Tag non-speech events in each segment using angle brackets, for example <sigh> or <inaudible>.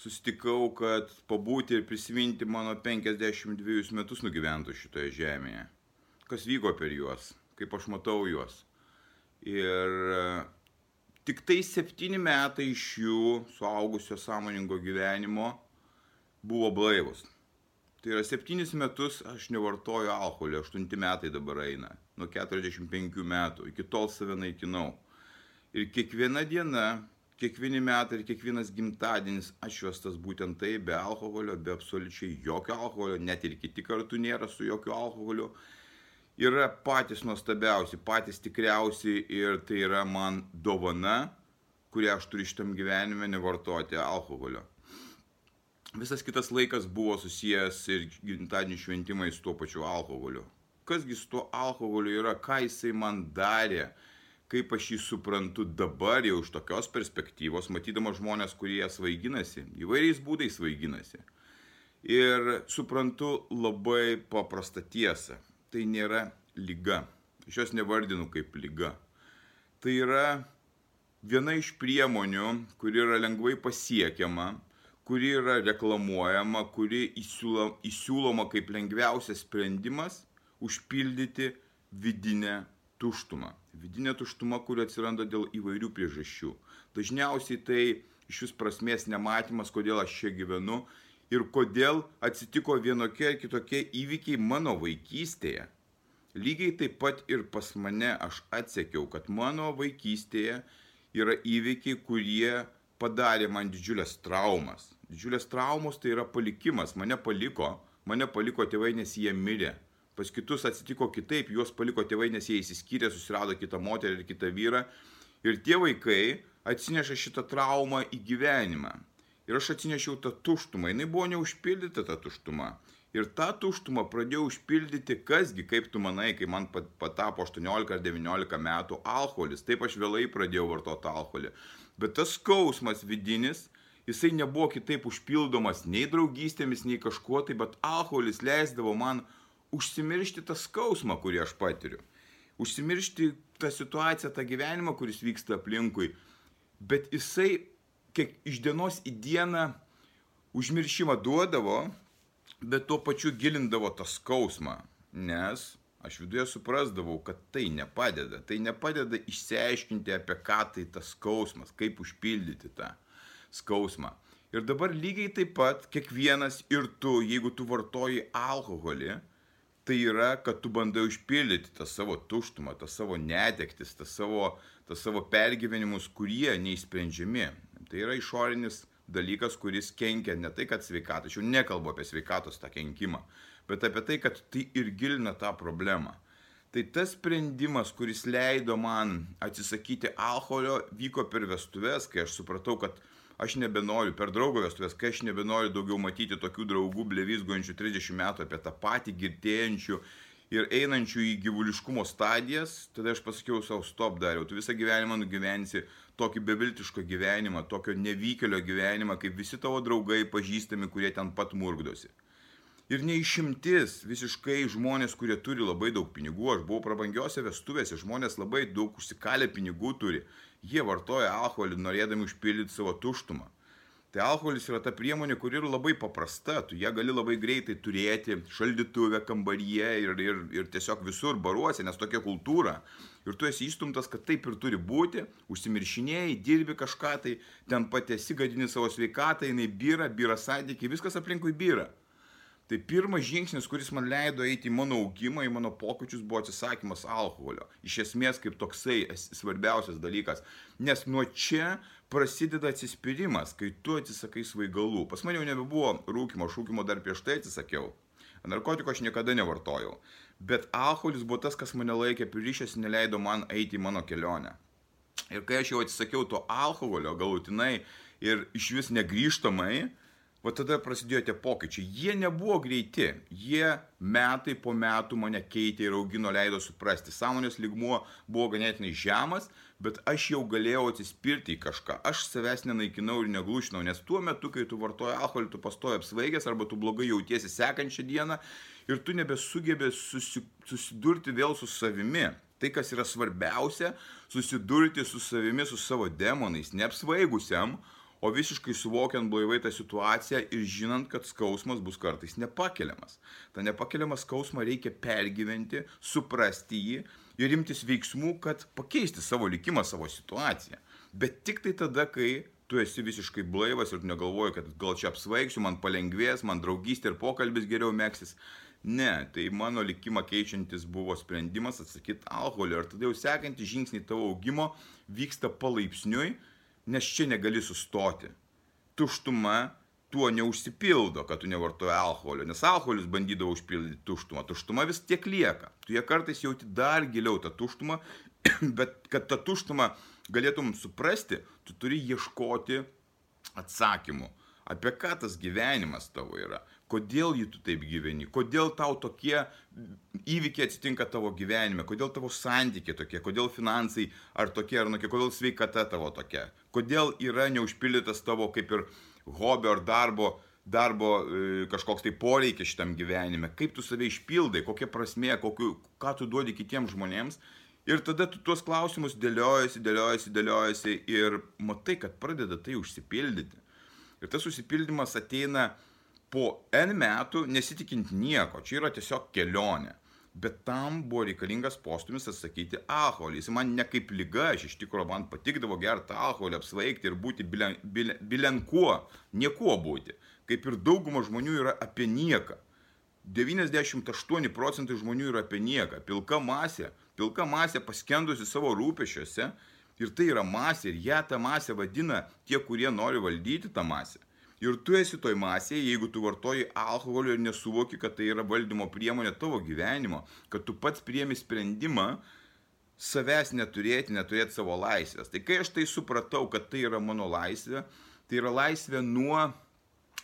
susitikau, kad pabūti ir prisiminti mano 52 metus nugyventų šitoje žemėje. Kas vyko per juos, kaip aš matau juos. Ir e, tik tai septyni metai iš jų suaugusio sąmoningo gyvenimo buvo blaivus. Tai yra septynis metus aš nevartoju alkoholio, aštunti metai dabar eina, nuo 45 metų, iki tol save naikinau. Ir kiekviena diena kiekvieni metai ir kiekvienas gimtadienis atšvestas būtent tai, be alkoholio, be absoliučiai jokio alkoholio, net ir kiti kartu nėra su jokiu alkoholiu, yra patys nuostabiausi, patys tikriausi ir tai yra man dovana, kurią aš turiu šitam gyvenime nevartoti alkoholio. Visas kitas laikas buvo susijęs ir gimtadienio šventimais tuo pačiu alkoholiu. Kasgi su tuo alkoholiu yra, ką jisai man darė, kaip aš jį suprantu dabar jau iš tokios perspektyvos, matydama žmonės, kurie svaiginasi, įvairiais būdais svaiginasi. Ir suprantu labai paprastą tiesą. Tai nėra lyga. Aš jos nevardinu kaip lyga. Tai yra viena iš priemonių, kuri yra lengvai pasiekiama, kuri yra reklamuojama, kuri įsiūloma kaip lengviausias sprendimas užpildyti vidinę tuštumą. Vidinė tuštuma, kuri atsiranda dėl įvairių priežasčių. Dažniausiai tai iš vis prasmės nematymas, kodėl aš čia gyvenu ir kodėl atsitiko vienokie ar kitokie įvykiai mano vaikystėje. Lygiai taip pat ir pas mane aš atsekiau, kad mano vaikystėje yra įvykiai, kurie padarė man didžiulės traumas. Didžiulės traumos tai yra palikimas, mane paliko, mane paliko tėvai, nes jie mirė pas kitus atsitiko kitaip, juos paliko tėvai, nes jie įsiskyrė, susirado kitą moterį ir kitą vyrą. Ir tie vaikai atsineša šitą traumą į gyvenimą. Ir aš atsinešiau tą tuštumą, jinai buvo neužpildyta ta tuštuma. Ir tą tuštumą pradėjau užpildyti, kasgi, kaip tu manai, kai man patapo 18 ar 19 metų alkoholis. Taip aš vėlai pradėjau vartoti alkoholį. Bet tas skausmas vidinis, jisai nebuvo kitaip užpildomas nei draugystėmis, nei kažkuo tai, bet alkoholis leisdavo man užsimiršti tą skausmą, kurį aš patiriu. Užsimiršti tą situaciją, tą gyvenimą, kuris vyksta aplinkui. Bet jisai kiek iš dienos į dieną užmiršimą duodavo, bet tuo pačiu gilindavo tą skausmą. Nes aš viduje suprasdavau, kad tai nepadeda. Tai nepadeda išsiaiškinti, apie ką tai tas skausmas, kaip užpildyti tą skausmą. Ir dabar lygiai taip pat kiekvienas ir tu, jeigu tu vartoji alkoholį, tai yra, kad tu bandai užpildyti tą savo tuštumą, tą savo netektis, tą savo, tą savo pergyvenimus, kurie neįsprendžiami. Tai yra išorinis dalykas, kuris kenkia ne tai, kad sveikata, aš jau nekalbu apie sveikatos tą kenkimą, bet apie tai, kad tai ir gilina tą problemą. Tai tas sprendimas, kuris leido man atsisakyti alkoholio, vyko per vestuves, kai aš supratau, kad aš nebenoriu, per draugo vestuvės, kai aš nebenoriu daugiau matyti tokių draugų blevizgojančių 30 metų apie tą patį girtėjančių ir einančių į gyvuliškumo stadijas, tada aš pasakiau savo stop dariau, tu visą gyvenimą nugyvensi tokį beviltišką gyvenimą, tokio nevykėlio gyvenimą, kaip visi tavo draugai pažįstami, kurie ten pat murgdosi. Ir neišimtis visiškai žmonės, kurie turi labai daug pinigų, aš buvau prabangiose vestuvėse, žmonės labai daug užsikalę pinigų turi, jie vartoja alkoholį norėdami užpildyti savo tuštumą. Tai alkoholis yra ta priemonė, kuri yra labai paprasta, tu ją gali labai greitai turėti šaldytuvę, kambaryje ir, ir, ir tiesiog visur baruose, nes tokia kultūra. Ir tu esi įstumtas, kad taip ir turi būti, užsimiršinėjai, dirbi kažką, tai ten pati esi gadini savo sveikatą, jinai byra, byra santykiai, viskas aplinkui byra. Tai pirmas žingsnis, kuris man leido eiti į mano augimą, į mano pokyčius, buvo atsisakymas alkoholio. Iš esmės kaip toksai svarbiausias dalykas. Nes nuo čia prasideda atsispyrimas, kai tu atsisakai svaigalų. Pas mane jau nebebuvo rūkimo, šūkimo dar prieš tai atsisakiau. Narkotikų aš niekada nevartojau. Bet alkoholis buvo tas, kas mane laikė pririšęs, neleido man eiti į mano kelionę. Ir kai aš jau atsisakiau to alkoholio galutinai ir iš vis negryžtamai, va tada prasidėjo tie pokyčiai. Jie nebuvo greiti, jie metai po metų mane keitė ir augino, leido suprasti. Sąmonės lygmuo buvo ganėtinai žemas, bet aš jau galėjau atsispirti į kažką. Aš savęs nenaikinau ir neglušinau, nes tuo metu, kai tu vartoji alkoholį, tu pastoji apsvaigęs arba tu blogai jautiesi sekančią dieną ir tu nebesugebė susi, susidurti vėl su savimi. Tai, kas yra svarbiausia, susidurti su savimi, su savo demonais, neapsvaigusiam, o visiškai suvokiant blaivai tą situaciją ir žinant, kad skausmas bus kartais nepakeliamas. Ta nepakeliamą skausmą reikia pergyventi, suprasti jį ir imtis veiksmų, kad pakeisti savo likimą, savo situaciją. Bet tik tai tada, kai tu esi visiškai blaivas ir negalvoji, kad gal čia apsvaigsiu, man palengvės, man draugystė ir pokalbis geriau mėgsis. Ne, tai mano likimą keičiantis buvo sprendimas atsakyti alkoholį ir tada jau sekantį žingsnį tavo augimo vyksta palaipsniui nes čia negali sustoti. Tuštuma tuo neužsipildo, kad tu nevartoji alkoholio, nes alkoholis bandydavo užpildyti tuštumą, tuštuma vis tiek lieka. Tu ją kartais jauti dar giliau tą tuštumą, <clears throat> bet kad tą tuštumą galėtum suprasti, tu turi ieškoti atsakymų, apie ką tas gyvenimas tavo yra, kodėl jį tu taip gyveni, kodėl tau tokie įvykiai atsitinka tavo gyvenime, kodėl tavo santykiai tokie, kodėl finansai ar tokie ar nokie, kodėl sveikata tavo tokia, kodėl yra neužpildytas tavo kaip ir hobio ar darbo, darbo e, kažkoks tai poreikis šitam gyvenime, kaip tu save išpildai, kokia prasmė, kokiu, ką tu duodi kitiems žmonėms. Ir tada tu tuos klausimus dėliojasi, dėliojasi, dėliojasi ir matai, kad pradeda tai užsipildyti. Ir tas užsipildymas ateina po N metų nesitikint nieko, čia yra tiesiog kelionė. Bet tam buvo reikalingas postumis atsakyti alkoholį. Jis man ne kaip lyga, aš iš tikrųjų man patikdavo gerti alkoholį, apsvaigti ir būti bilen, bilen, bilen kuo, niekuo būti. Kaip ir dauguma žmonių yra apie nieką. 98 procentai žmonių yra apie nieką. Pilka masė, pilka masė paskendusi savo rūpešiuose ir tai yra masė ir ją tą masę vadina tie, kurie nori valdyti tą masę. Ir tu esi toj masėje, jeigu tu vartoji alkoholio ir nesuvoki, kad tai yra valdymo priemonė tavo gyvenimo, kad tu pats priemi sprendimą savęs neturėti, neturėti savo laisvės. Tai kai aš tai supratau, kad tai yra mano laisvė, tai yra laisvė nuo,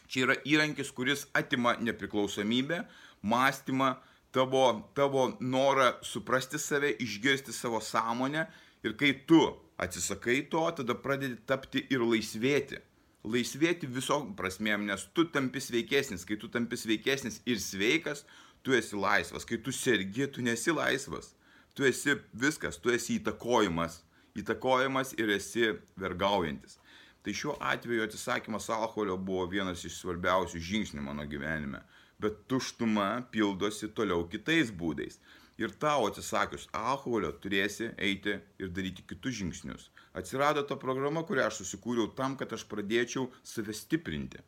čia yra įrankis, kuris atima nepriklausomybę, mąstymą, tavo, tavo norą suprasti save, išgirsti savo sąmonę ir kai tu atsisakai to, tada pradedi tapti ir laisvėti laisvėti visom prasmėm, nes tu tampi sveikesnis, kai tu tampi sveikesnis ir sveikas, tu esi laisvas, kai tu sergi, tu nesi laisvas, tu esi viskas, tu esi įtakojimas, įtakojimas ir esi vergaujantis. Tai šiuo atveju atsisakymas alkoholio buvo vienas iš svarbiausių žingsnių mano gyvenime, bet tuštuma pildosi toliau kitais būdais. Ir tau atsisakius alkoholio turėsi eiti ir daryti kitus žingsnius. Atsirado ta programa, kurią aš susikūriau tam, kad aš pradėčiau save stiprinti.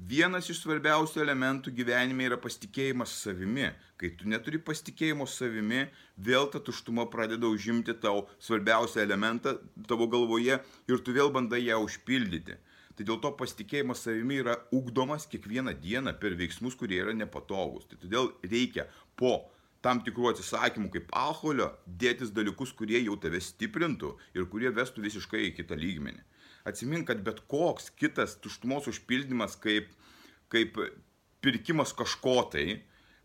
Vienas iš svarbiausių elementų gyvenime yra pasitikėjimas savimi. Kai tu neturi pasitikėjimo savimi, vėl ta tuštuma pradeda užimti tau svarbiausią elementą tavo galvoje ir tu vėl bandai ją užpildyti. Tai dėl to pasitikėjimas savimi yra ugdomas kiekvieną dieną per veiksmus, kurie yra nepatogus. Tai todėl reikia po tam tikrų atsisakymų kaip alkoholio dėtis dalykus, kurie jau tave stiprintų ir kurie vestų visiškai į kitą lygmenį. Atsimink, kad bet koks kitas tuštumos užpildymas kaip, kaip pirkimas kažko tai,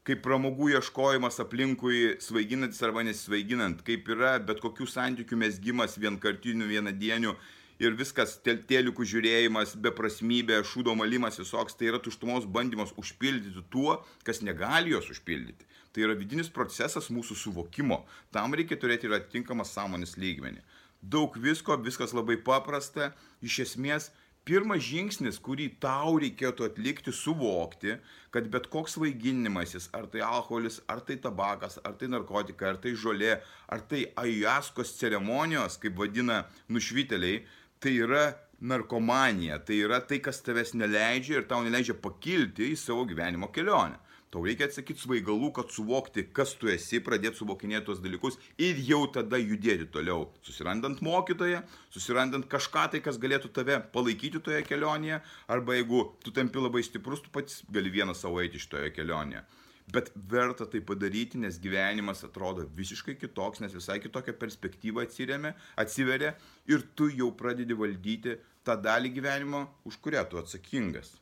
kaip pramogų ieškojimas aplinkui svaiginantis arba nesvaiginant, kaip yra bet kokių santykių mesgymas vienkartinių, vienadienių ir viskas teltėliukų žiūrėjimas, beprasmybė, šūdo malimas visoks, tai yra tuštumos bandymas užpildyti tuo, kas negali jos užpildyti. Tai yra vidinis procesas mūsų suvokimo. Tam reikia turėti ir atitinkamą sąmonės lygmenį. Daug visko, viskas labai paprasta. Iš esmės, pirmas žingsnis, kurį tau reikėtų atlikti, suvokti, kad bet koks vaiginimasis, ar tai alkoholis, ar tai tabakas, ar tai narkotika, ar tai žolė, ar tai ajaskos ceremonijos, kaip vadina nušviteliai, tai yra narkomanija, tai yra tai, kas tavęs neleidžia ir tau neleidžia pakilti į savo gyvenimo kelionę. Tau reikia atsakyti svaigalų, kad suvokti, kas tu esi, pradėti suvokinėti tuos dalykus ir jau tada judėti toliau. Susirandant mokytoją, susirandant kažką tai, kas galėtų tave palaikyti toje kelionėje, arba jeigu tu tampi labai stiprus, tu pats gali vienas savo eiti iš toje kelionėje. Bet verta tai padaryti, nes gyvenimas atrodo visiškai kitoks, nes visai kitokia perspektyva atsirėmė, atsiveria ir tu jau pradedi valdyti tą dalį gyvenimo, už kurią tu atsakingas.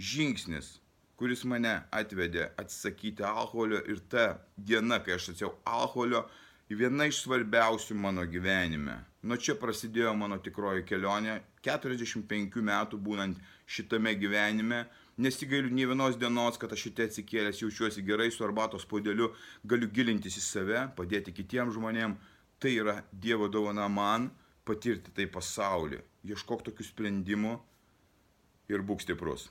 Žingsnis, kuris mane atvedė atsisakyti alkoholio ir ta diena, kai aš atsiau alkoholio, viena iš svarbiausių mano gyvenime. Nuo čia prasidėjo mano tikroji kelionė, 45 metų būnant šitame gyvenime, nesigailiu nei vienos dienos, kad aš šitie atsikėlęs jaučiuosi gerai su arbatos podeliu, galiu gilintis į save, padėti kitiems žmonėms. Tai yra Dievo dovana man patirti tai pasaulį. Ieškok tokių sprendimų ir būk stiprus.